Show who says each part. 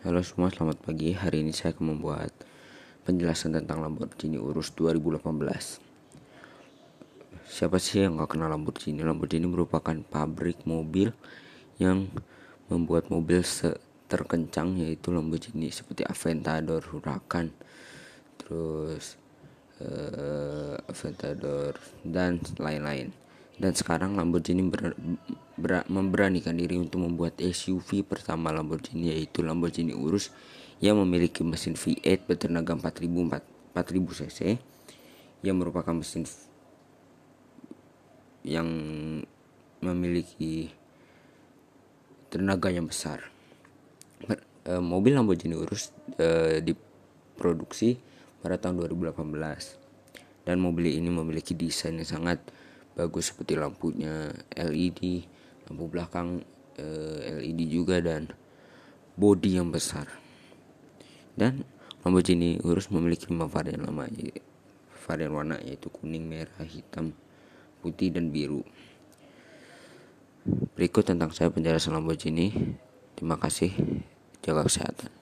Speaker 1: Halo semua, selamat pagi. Hari ini saya akan membuat penjelasan tentang Lamborghini Urus 2018. Siapa sih yang gak kenal Lamborghini? Lamborghini merupakan pabrik mobil yang membuat mobil terkencang yaitu Lamborghini seperti Aventador, Huracan, terus uh, Aventador dan lain-lain. Dan sekarang Lamborghini ber, memberanikan diri untuk membuat SUV pertama Lamborghini yaitu Lamborghini Urus yang memiliki mesin V8 bertenaga 4000 4000 cc yang merupakan mesin yang memiliki tenaga yang besar. E, mobil Lamborghini Urus e, diproduksi pada tahun 2018 dan mobil ini memiliki desain yang sangat bagus seperti lampunya LED, lampu belakang eh, LED juga dan bodi yang besar. Dan Lamborghini Urus memiliki lima varian lama varian warna yaitu kuning, merah, hitam, putih dan biru. Berikut tentang saya penjelasan Lamborghini. Terima kasih. Jaga kesehatan.